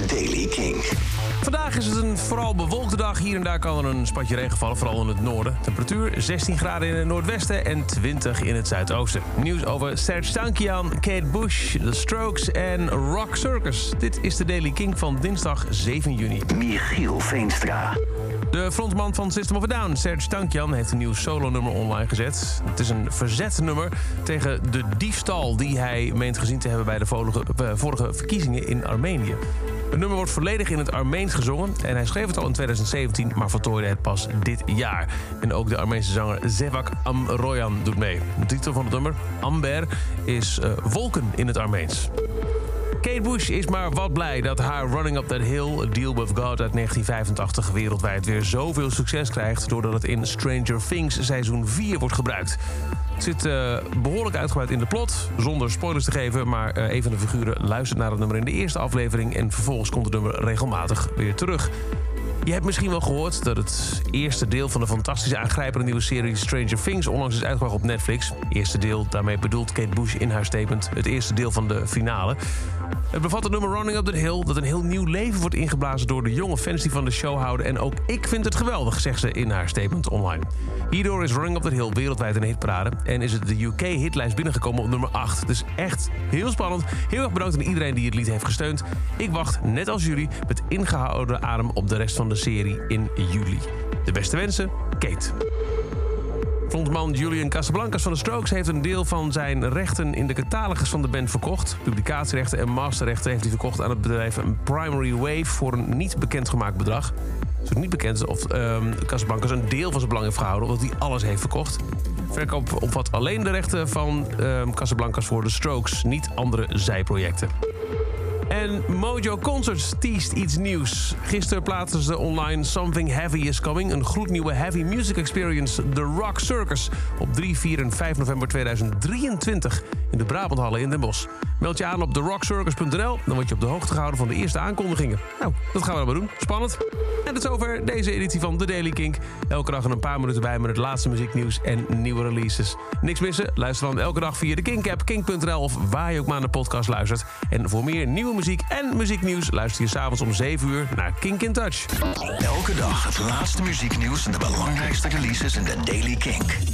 Daily King. Vandaag is het een vooral bewolkte dag. Hier en daar kan er een spatje regen vallen, vooral in het noorden. Temperatuur 16 graden in het noordwesten en 20 in het zuidoosten. Nieuws over Serge Tankian, Kate Bush, The Strokes en Rock Circus. Dit is de Daily King van dinsdag 7 juni. Michiel Veenstra. De frontman van System of a Down, Serge Tankian, heeft een nieuw solonummer online gezet. Het is een verzetnummer tegen de diefstal die hij meent gezien te hebben bij de vorige, eh, vorige verkiezingen in Armenië. Het nummer wordt volledig in het Armeens gezongen en hij schreef het al in 2017, maar voltooide het pas dit jaar. En ook de Armeense zanger Zevak Amroyan doet mee. De titel van het nummer, Amber, is eh, wolken in het Armeens. Kate Bush is maar wat blij dat haar Running Up That Hill, Deal With God uit 1985, wereldwijd weer zoveel succes krijgt. doordat het in Stranger Things seizoen 4 wordt gebruikt. Het zit eh, behoorlijk uitgebreid in de plot, zonder spoilers te geven. Maar eh, een van de figuren luistert naar het nummer in de eerste aflevering. En vervolgens komt het nummer regelmatig weer terug. Je hebt misschien wel gehoord dat het eerste deel van de fantastische aangrijpende nieuwe serie Stranger Things onlangs is uitgebracht op Netflix. Eerste deel, daarmee bedoelt Kate Bush in haar statement het eerste deel van de finale. Het bevat het nummer Running Up the Hill, dat een heel nieuw leven wordt ingeblazen door de jonge fans die van de show houden. En ook ik vind het geweldig, zegt ze in haar statement online. Hierdoor is Running Up the Hill wereldwijd een hitparade en is het de UK-hitlijst binnengekomen op nummer 8. Dus echt heel spannend. Heel erg bedankt aan iedereen die het lied heeft gesteund. Ik wacht, net als jullie, met ingehouden adem op de rest van de serie in juli. De beste wensen, Kate. Frontman Julian Casablancas van de Strokes heeft een deel van zijn rechten in de catalogus van de band verkocht. Publicatierechten en masterrechten heeft hij verkocht aan het bedrijf Primary Wave voor een niet bekendgemaakt bedrag. Het is niet bekend of um, Casablancas een deel van zijn belang heeft gehouden of dat hij alles heeft verkocht. Verkoop omvat alleen de rechten van um, Casablancas voor de Strokes, niet andere zijprojecten. En Mojo Concerts teased iets nieuws. Gisteren plaatsten ze online Something Heavy is Coming... een gloednieuwe heavy music experience, The Rock Circus... op 3, 4 en 5 november 2023 in de Brabanthallen in Den Bosch. Meld je aan op therockcircus.nl, dan word je op de hoogte gehouden van de eerste aankondigingen. Nou, dat gaan we dan maar doen. Spannend. En tot zover deze editie van The Daily Kink. Elke dag een paar minuten bij met het laatste muzieknieuws en nieuwe releases. Niks missen? Luister dan elke dag via de Kink-app, kink.nl of waar je ook maar naar de podcast luistert. En voor meer nieuwe muziek en muzieknieuws luister je s'avonds om 7 uur naar Kink in Touch. Elke dag het laatste muzieknieuws en de belangrijkste releases in de Daily Kink.